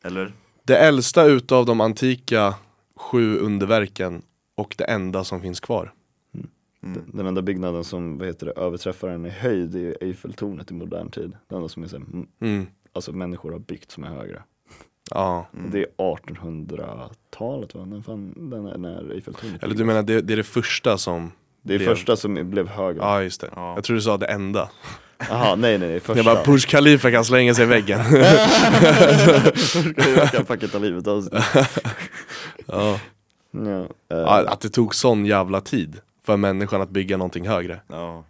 Eller? det äldsta utav de antika sju underverken och det enda som finns kvar. Mm. Den enda byggnaden som vad heter det, överträffar den i höjd är Eiffeltornet i modern tid. Den enda som är så, här, mm, Mm. alltså människor har byggt som är högre. Ja. Mm. Det är 1800-talet va? Den, fan, den är när Eiffeltornet Eller du menar det, det är det första som, Det är blev- första som blev högre. ja just det. Ja. Jag tror du sa det enda. Jaha, nej nej nej, första. Jag bara Burj Khalifa kan slänga sig i väggen. Jag kan fucking ta livet av sig. ja. Ja, Ja, Att det tog sån jävla tid för människan att bygga någonting högre. Ja,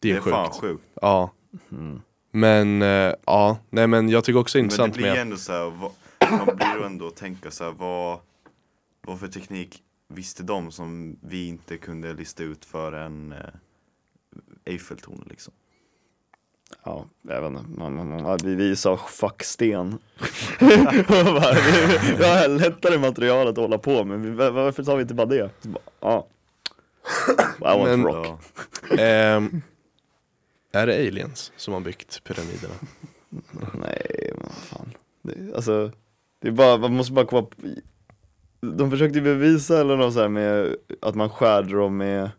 Det är, det är fan sjukt. sjukt. Ja. mm. Men eh, ja, nej men jag tycker också det är Men det intressant blir med ändå så här, vad, man blir ändå att tänka så här, vad, vad för teknik visste de som vi inte kunde lista ut för en eh, Eiffeltorn liksom. Ja, jag vet inte. Man, man, man, vi, vi sa fuck sten. Vi, har lättare material att hålla på med, varför sa vi inte bara det? Bara, Ja. I want Men- rock. Ja. Ehm, Är det aliens som har byggt pyramiderna? Nej, men vad fan. Det, alltså, det är bara, man måste bara komma på, De försökte bevisa eller något så här med att man skär dem med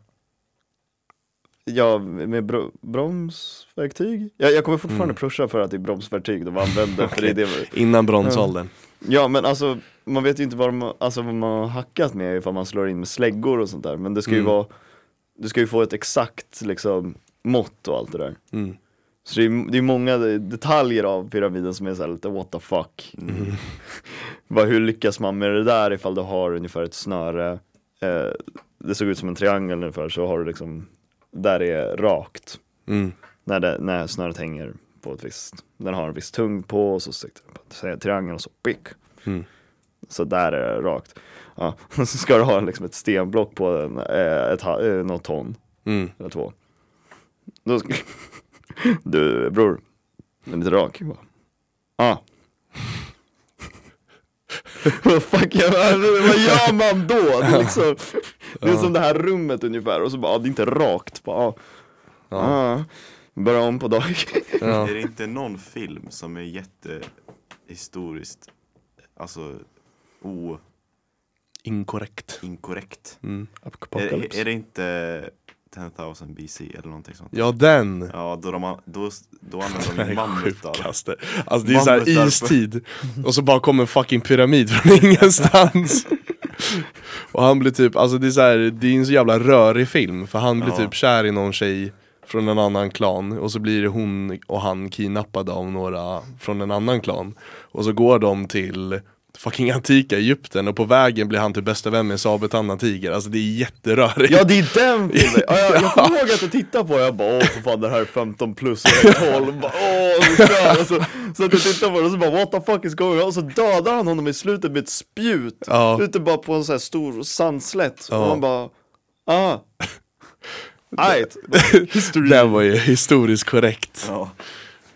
Ja, med bro, bromsverktyg? Jag, jag kommer fortfarande Mm. pusha för att det är bromsverktyg de använder, för det är det Innan bronsåldern? Ja men alltså, man vet ju inte vad, de, alltså, vad man har hackat med ifall man slår in med släggor och sånt där Men det ska ju Mm. vara Du ska ju få ett exakt liksom mått och allt det där Mm. Så det är, det är många detaljer av pyramiden som är så lite what the fuck Mm. Bara hur lyckas man med det där ifall du har ungefär ett snöre eh, Det såg ut som en triangel ungefär så har du liksom Där är rakt Mm. när, det, när snöret hänger på ett visst Den har en viss tung på och så sitter den på det triangeln och så pick Mm. Så där är det rakt ja. Så ska du ha liksom ett stenblock på en, eh, ett, ha- eh, något ton Mm. eller två Då ska... Du bror, den är lite rak bara, ah Vad fuck, jag vad gör man då? Det är, liksom, det är som det här rummet ungefär och så bara, ah, det är inte rakt bara, ah. Ja. Ah. Börja om på dag Ja. Är det inte någon film som är jättehistoriskt, alltså Inkorrekt. o-inkorrekt? Mm. Är, är det inte 10,000 BC eller någonting sånt? Ja den! Ja, då, de, då, då använder de mammutar. Alltså det är såhär istid, och så bara kommer en fucking pyramid från ingenstans. och han blir typ, alltså det är så här, det är en så jävla rörig film, för han blir Ja. typ kär i någon tjej från en annan klan, och så blir hon och han kidnappade av några från en annan klan. Och så går de till fucking antika Egypten, och på vägen blir han typ bästa vän med en sabeltandad tiger, alltså det är jätterörigt. Ja det är den filmen! Ja, jag, jag kommer ihåg att jag tittade på det, jag bara åh för fan det här är 15 plus, jag är 12, bara, åh så, och så, så att jag tittade på det och så bara what the fuck is going on? Och så dödar han honom i slutet med ett spjut, Ja. ute bara på en sån här stor sandslätt, Ja. och man bara ah history Den var ju historiskt korrekt. Ja.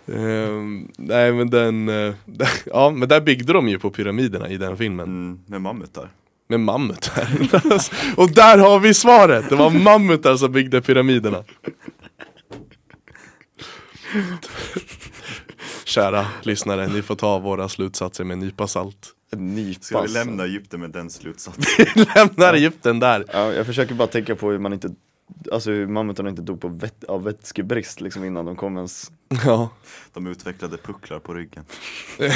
Ehm, nej men den, eh, ja men där byggde de ju på pyramiderna i den filmen. Mm, med mammutar. Med mammutar. och där har vi svaret! Det var mammutar som byggde pyramiderna. Kära lyssnare, ni får ta våra slutsatser med en nypa salt. Nypa Ska vi lämna Egypten med den slutsatsen? Vi lämnar Egypten där. Ja, jag försöker bara tänka på hur man inte Alltså mammutarna inte dog på vett, av vätskebrist liksom innan de kom ens Ja. De utvecklade pucklar på ryggen.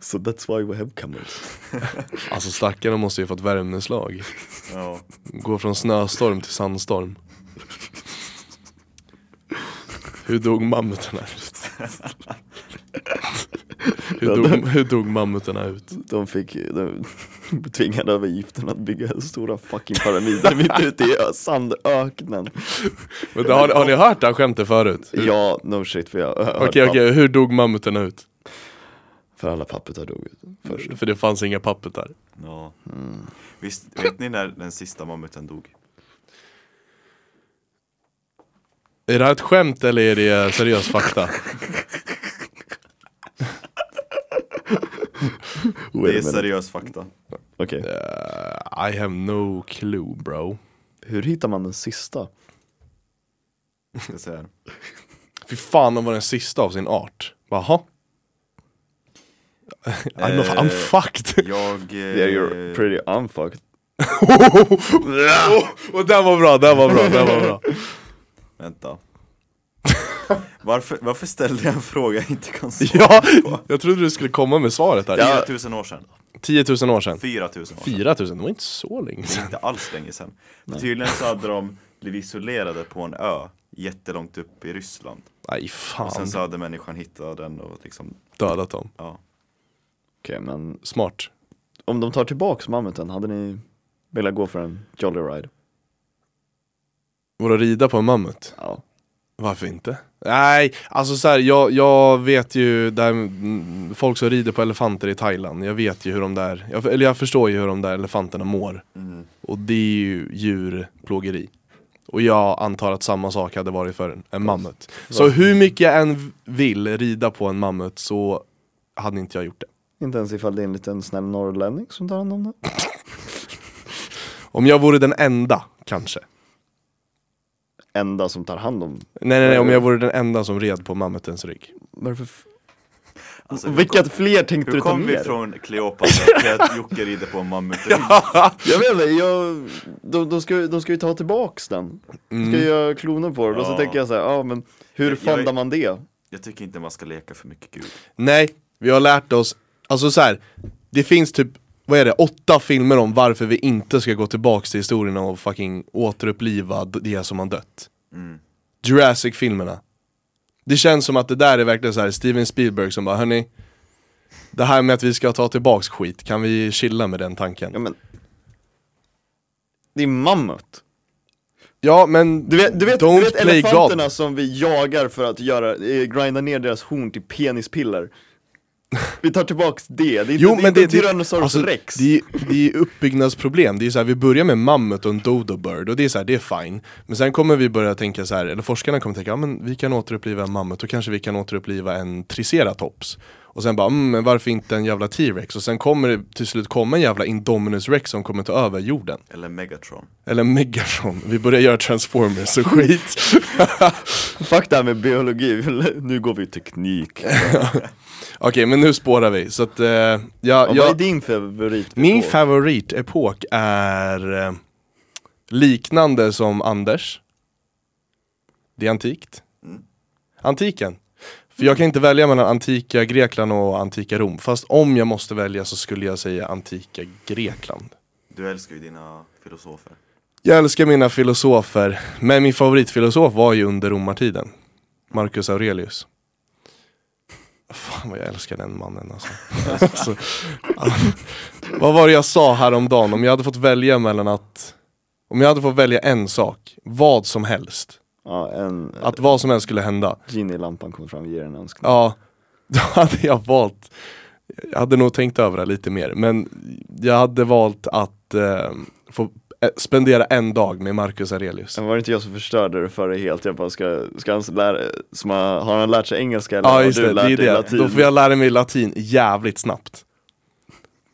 So that's why we have camels Alltså stackarna måste ju fått värmeslag. Ja. Gå från snöstorm till sandstorm. Hur dog mammutarna? Hur dog, hur dog mammutarna ut? De fick, de tvingade övergiften att bygga stora fucking pyramider mitt ute i sandöknen. Men har, har ni hört det här skämtet förut? Ja, no shit för jag har Okej hört okej, hur dog mammutarna ut? För alla pappetar dog ut först. För det fanns inga pappetar. Ja. Mm. Visst, vet ni när den sista mammuten dog? Är det här ett skämt eller är det seriös fakta? Wait Det är seriös fakta. Okej, Uh, I have no clue bro. hur hittar man den sista? Ska säga. Fy fan, de var den sista av sin art. Jaha? I'm, I'm Eh, fucked. Jag... Yeah, you're Eh, pretty unfucked. Och den var bra, den var bra, den var bra. vänta. Varför, varför ställde jag en fråga jag inte kan svara Ja, på? jag trodde du skulle komma med svaret här. Ja. 4000 år sedan. 10 000 år sedan. 4000 år sedan. 4 000, det var inte så länge Det är sedan. inte alls länge sedan. Tydligen så hade de blivit isolerade på en ö jättelångt upp i Ryssland. Nej Och sen så fan, hade människan hittat den och liksom, dödat dem. ja. Okej, men Smart. om de tar tillbaks mammuten, hade ni velat gå för en Jolly Ride? Vadå rida på en mammut? Ja. Varför inte? Nej, alltså så här, jag, jag vet ju där, folk som rider på elefanter i Thailand, jag vet ju hur de där, jag, eller jag förstår ju hur de där elefanterna mår. Mm. Och det är ju djurplågeri. Och jag antar att samma sak hade varit för en, en mammut. Så hur mycket jag än vill rida på en mammut så hade inte jag gjort det. Inte ens ifall det är en liten snäll norrlänning som tar hand om det? Om jag vore den enda, kanske. Enda som tar hand om, Nej nej nej, om jag vore den enda som red på mammutens rygg. varför f- Alltså, hur Vilka kom- fler tänkte Hur du ta kom vi med? från Kleopatra till att Jocke rider på en mammut? Jag vet inte, jag, de, de, ska, de ska ju ta tillbaks den. De ska ju göra kloner på den och så Ja. tänker jag så här, ja men hur fundar man det? Jag tycker inte man ska leka för mycket Gud. Nej, vi har lärt oss, alltså så här, det finns typ, vad är det, åtta filmer om varför vi inte ska gå tillbaks till historien och fucking återuppliva det som har dött. Mm. Jurassic-filmerna. Det känns som att det där är verkligen så här Steven Spielberg som bara, hörni Det här med att vi ska ta tillbaks skit, kan vi chilla med den tanken? Ja men Det är mammut. Ja men, Du vet, du vet, don't du vet play elefanterna God. som vi jagar för att göra, eh, grinda ner deras horn till penispiller. Vi tar tillbaks det, det är inte, Jo det är men inte det, det, Tyrannosaurus alltså, rex. det, är- det är uppbyggnadsproblem, det är så här, vi börjar med mammut och en dodo bird och det är så här, det är fine. Men sen kommer vi börja tänka så här, eller forskarna kommer tänka, ja men vi kan återuppliva en mammut, då kanske vi kan återuppliva en triceratops Och sen bara, mm, men varför inte en jävla T-rex? Och sen kommer det till slut komma en jävla Indominus rex som kommer ta över jorden Eller Megatron. Eller Megatron, vi börjar göra transformers och skit Fuck det här med biologi, nu går vi teknik. Okej men nu spårar vi, så att eh, ja, Ja, vad är jag, din favorit? Min favoritepok är eh, liknande som Anders Det är antikt Mm. Antiken För jag kan inte välja mellan antika Grekland och antika Rom Fast om jag måste välja så skulle jag säga antika Grekland Du älskar ju dina filosofer. Jag älskar mina filosofer Men min favoritfilosof var ju under romartiden Marcus Aurelius Fan vad jag älskar den mannen alltså. alltså. Vad var det jag sa häromdagen? Om jag hade fått välja mellan att Om jag hade fått välja en sak, vad som helst Ja, en Att vad som helst skulle hända Genie-lampan kommer fram och ger en önskan. Ja, då hade jag valt Jag hade nog tänkt över det lite mer Men jag hade valt att eh, få eh, spendera en dag med Marcus Aurelius Sen var det inte jag som förstörde det för dig helt, jag bara ska, ska han lära, som har, han lärt sig engelska eller Ja har du det, lärt det dig latin? Då får jag lära mig latin jävligt snabbt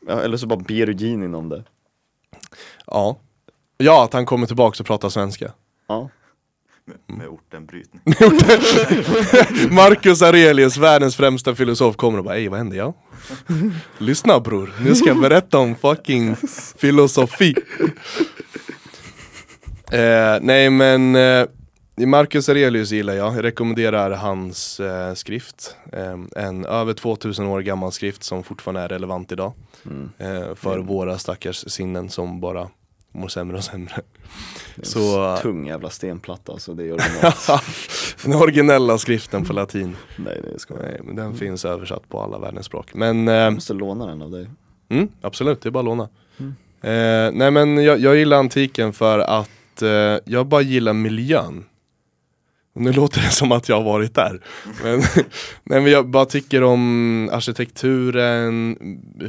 ja, eller så bara ber du genien om det. Ja Ja, att han kommer tillbaka och pratar svenska Ja. Med, med ortenbrytning. Marcus Aurelius, världens främsta filosof, kommer och bara Ey vad händer jag? Lyssna bror, nu ska jag berätta om fucking filosofi eh, Nej men eh, Marcus Aurelius gillar jag, jag rekommenderar hans eh, skrift eh, En över 2000 år gammal skrift som fortfarande är relevant idag Mm. eh, För Mm. våra stackars sinnen som bara mår sämre och sämre. Det är en Så- tung jävla stenplatta alltså, det är originalt. Den originella skriften på latin. Nej det ska Nej, men den finns översatt på alla världens språk. Men eh, Jag måste låna den av dig. mm, absolut, det är bara att låna. Mm. Eh, nej men jag, jag gillar antiken för att eh, jag bara gillar miljön. Nu låter det som att jag har varit där. Men, nej, men jag bara tycker om arkitekturen,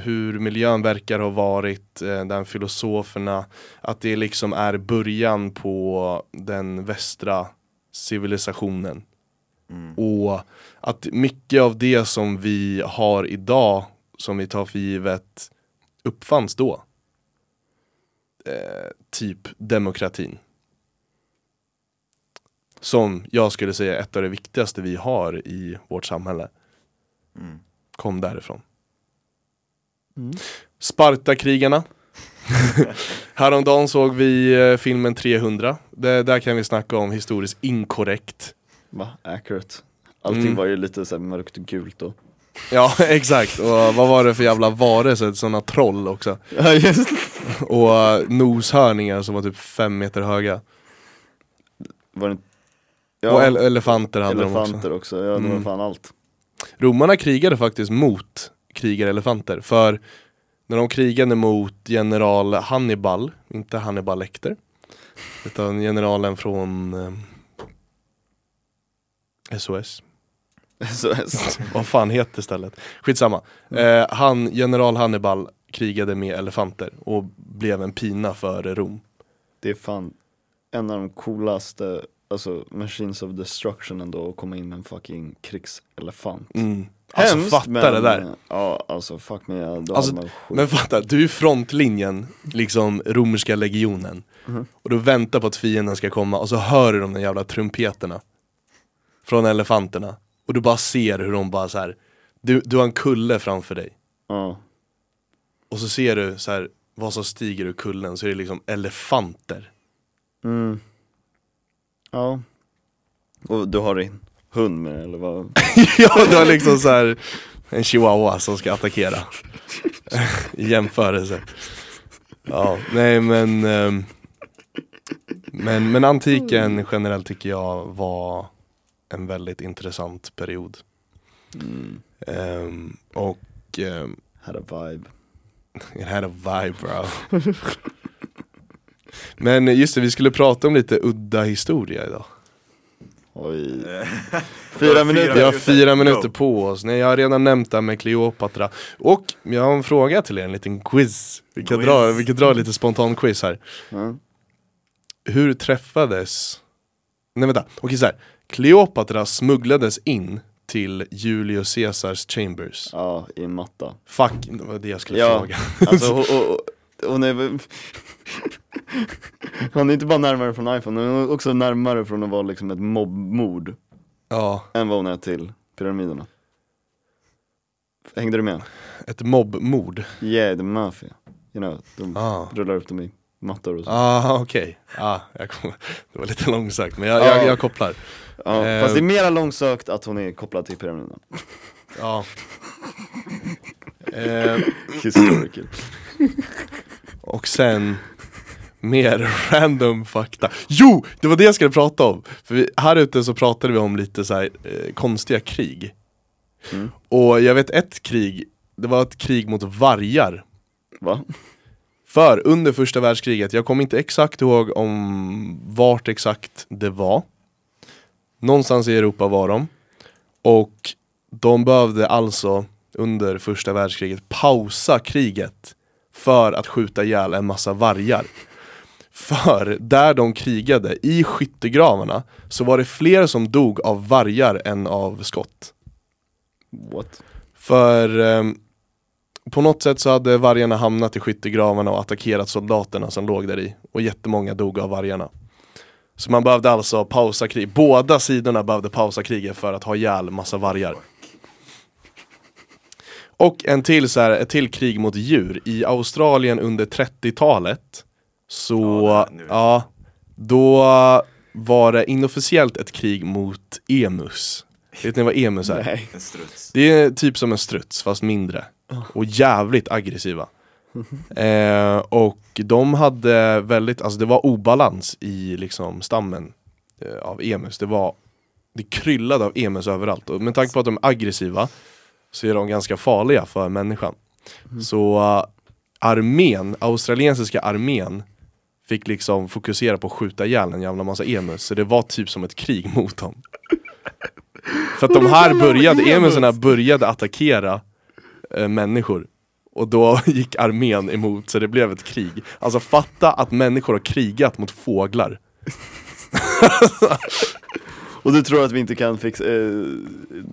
hur miljön verkar ha varit, eh, den filosoferna. Att det liksom är början på den västra civilisationen. Mm. Och att mycket av det som vi har idag, som vi tar för givet, uppfanns då. Eh, typ demokratin. Som jag skulle säga är ett av det viktigaste vi har i vårt samhälle. Mm. Kom därifrån. Mm. Spartakrigarna. Häromdagen såg vi eh, filmen 300. Det, där kan vi snacka om historiskt inkorrekt. Va? Accurate. Allting Mm. var ju lite så här mörkt och gult då. Ja exakt, och vad var det för jävla varelser, sådana troll också. Ja just Och uh, noshörningar som var typ fem meter höga. Var det och ele- elefanter hade de också. elefanter också. Ja var Mm. fan allt. Romarna krigade faktiskt mot krigarelefanter. För när de krigade mot general Hannibal, inte Hannibal Lecter. Utan generalen från eh, SOS. Så, Vad fan heter stället? Skitsamma. Eh, han, general Hannibal krigade med elefanter och blev en pina för Rom. det är fan en av de coolaste, alltså Machines of Destruction ändå, att komma in med en fucking krigselefant. Mm. Alltså Hemskt, fatta men, det där. Ja alltså fuck me, då Alltså, man. Men fatta, du är frontlinjen, liksom romerska legionen. Mhm. Och du väntar på att fienden ska komma och så hör du de där jävla trumpeterna. Från elefanterna. Och du bara ser hur de bara så här. Du, du har en kulle framför dig. Ja. Och så ser du så här vad som stiger ur kullen, så är det liksom elefanter. Mm. Ja. Och du har din hund med eller vad? ja, du har liksom så här en chihuahua som ska attackera. I jämförelse. Ja, nej men ehm, men, men antiken generellt tycker jag var en väldigt intressant period. Mm. Ehm, och um, Had a vibe. it had a vibe bro. Men just det, vi skulle prata om lite udda historia idag. Oj. Fyra minuter. Vi har fyra minuter på oss. Nej, jag har redan nämnt det här med Kleopatra. Och jag har en fråga till er, en liten quiz. Vi kan, Quiz. dra, vi kan dra lite spontan quiz här. Ja. Hur träffades... Nej vänta, okej så här. Kleopatra smugglades in till Julius Caesars chambers. ja, i matta. Fuck, det var det jag skulle Ja. fråga. Alltså hon, hon, hon är Hon är inte bara närmare från iPhone, hon är också närmare från att vara liksom ett mobbmord Ja, än vad hon är till pyramiderna. Hängde du med? ett mobbmord. Yeah, the mafia. You know, de Ah. rullar upp dem i mattor och så. Ah, okej. Ah, jag kom, det var lite långsökt, men jag, Ja. jag, jag kopplar. Ja, Eh. fast det är mera långsökt att hon är kopplad till pyramiderna. Ja. Eh, Historical. Och sen mer random fakta. Jo! Det var det jag skulle prata om! För vi, här ute så pratade vi om lite så här, eh, konstiga krig. Mm. Och jag vet ett krig, det var ett krig mot vargar. Va? För under första världskriget, jag kommer inte exakt ihåg om vart exakt det var. Någonstans i Europa var de. Och de behövde alltså under första världskriget pausa kriget för att skjuta ihjäl en massa vargar. För där de krigade, i skyttegravarna, så var det fler som dog av vargar än av skott. What? För ehm, på något sätt så hade vargarna hamnat i skyttegravarna och attackerat soldaterna som låg där i. Och jättemånga dog av vargarna. Så man behövde alltså pausa krig. Båda sidorna behövde pausa kriget för att ha ihjäl massa vargar. Och en till så här, ett till krig mot djur. I Australien under 30-talet så, Ja, ja, då var det inofficiellt ett krig mot emus. Vet ni vad emus är? Nej. En struts. Det är typ som en struts fast mindre. Och jävligt aggressiva. eh, Och de hade väldigt, alltså det var obalans i liksom stammen eh, av emus. Det var, det kryllade av emus överallt. Och med tanke på att de är aggressiva så är de ganska farliga för människan. Så uh, armén, australiensiska armén fick liksom fokusera på att skjuta ihjäl en jävla massa emus. Så det var typ som ett krig mot dem. För att de här började, emuserna började attackera eh, människor. Och då gick armén emot, så det blev ett krig. Alltså fatta att människor har krigat mot fåglar. Och du tror att vi inte kan fixa, eh,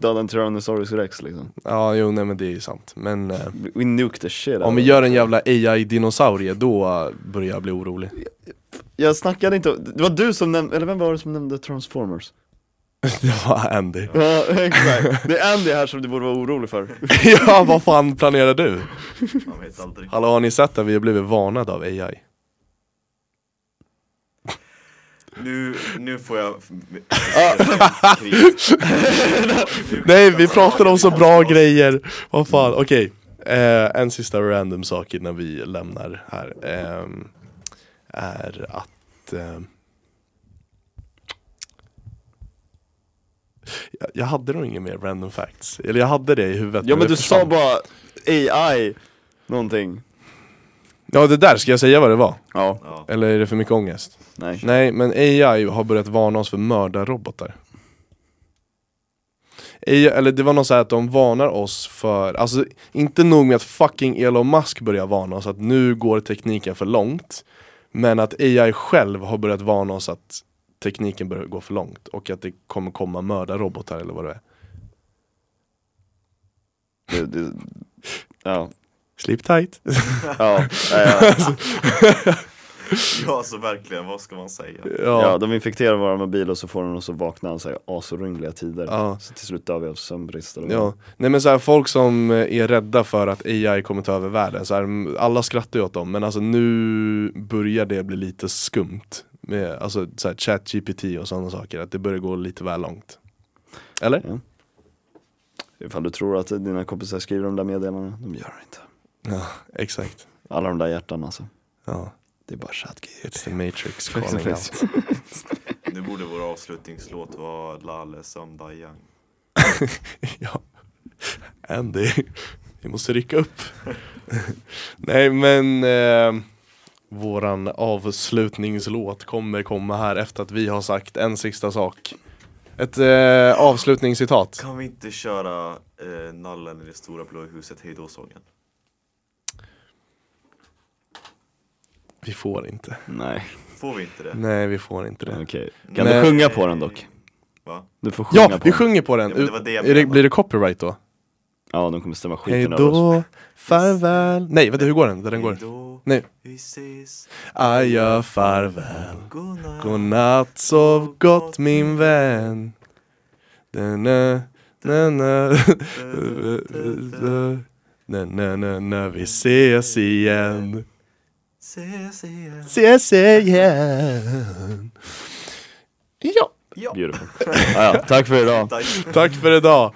döda en Tyrannosaurus rex liksom? Ja, jo nej men det är ju sant. Men eh, We nuke the shit om vi gör en jävla AI-dinosaurie, då eh, börjar jag bli orolig. Jag snackade inte, det var du som nämnde, eller vem var det som nämnde Transformers? Det var Andy. Ja exakt, det är Andy här som du borde vara orolig för ja, vad fan planerar du? Man vet aldrig. Hallå, har ni sett att vi har blivit varnade av AI? Nu, nu får jag... Nej, vi pratar om så bra grejer! Vad fan, okej. Eh, en sista random sak innan vi lämnar här. ehm, är att... ehm, jag, hade nog inga mer random facts. Eller jag hade det i huvudet. Ja men det du sa bara AI, någonting Ja, det där, ska jag säga vad det var? Ja. Eller är det för mycket ångest? nej Nej, men AI har börjat varna oss för mördarrobotar. AI, eller det var något så här att de varnar oss för, alltså inte nog med att fucking Elon Musk börjar varna oss att nu går tekniken för långt. Men att AI själv har börjat varna oss att tekniken börjar gå för långt och att det kommer komma mördarrobotar eller vad det är. det, det, Ja, Sleep tight. ja, ja, ja. ja, så verkligen, vad ska man säga? ja, ja. de infekterar våra mobiler och så får de oss att vakna så här asorymgliga tider Ja. Så till slut dör vi av sömnbrist eller. Ja, nej men så här, folk som eh, är rädda för att AI kommer ta över världen, så här, alla skrattar ju åt dem men alltså nu börjar det bli lite skumt med alltså, så här, ChatGPT och sådana saker, att det börjar gå lite väl långt. Eller? Ifall du tror att dina kompisar skriver de där meddelandena, de gör det inte Ja, exakt. Alla de där hjärtan alltså, Ja, det är bara ChatGPT it's the matrix calling out. Nu borde vår avslutningslåt vara Lale Samba Young. ja, Andy, vi måste rycka upp. nej men eh, våran avslutningslåt kommer komma här efter att vi har sagt en sista sak. Ett eh, avslutningscitat. Kan vi inte köra eh, Nallen i det stora blå huset hejdå-sången? Vi får inte. Nej, Får vi inte det? Nej, vi får inte det. okej Kan Men- du sjunga på den dock? Va? Du får sjunga Ja, på vi den sjunger på den. Ja, det var det jag det, blir det copyright då? Ja, de kommer stämma Hej skiten över oss då, farväl. Nej, vänta hur går den? Där den går. Nej. Adjö, farväl. godnatt. Godnatt, sov gott min vän. Na, na, na, na, vi ses igen. Ses igen. Ses igen. Ja, Ja, Beautiful ja, ja, Tack för idag tack. tack för idag.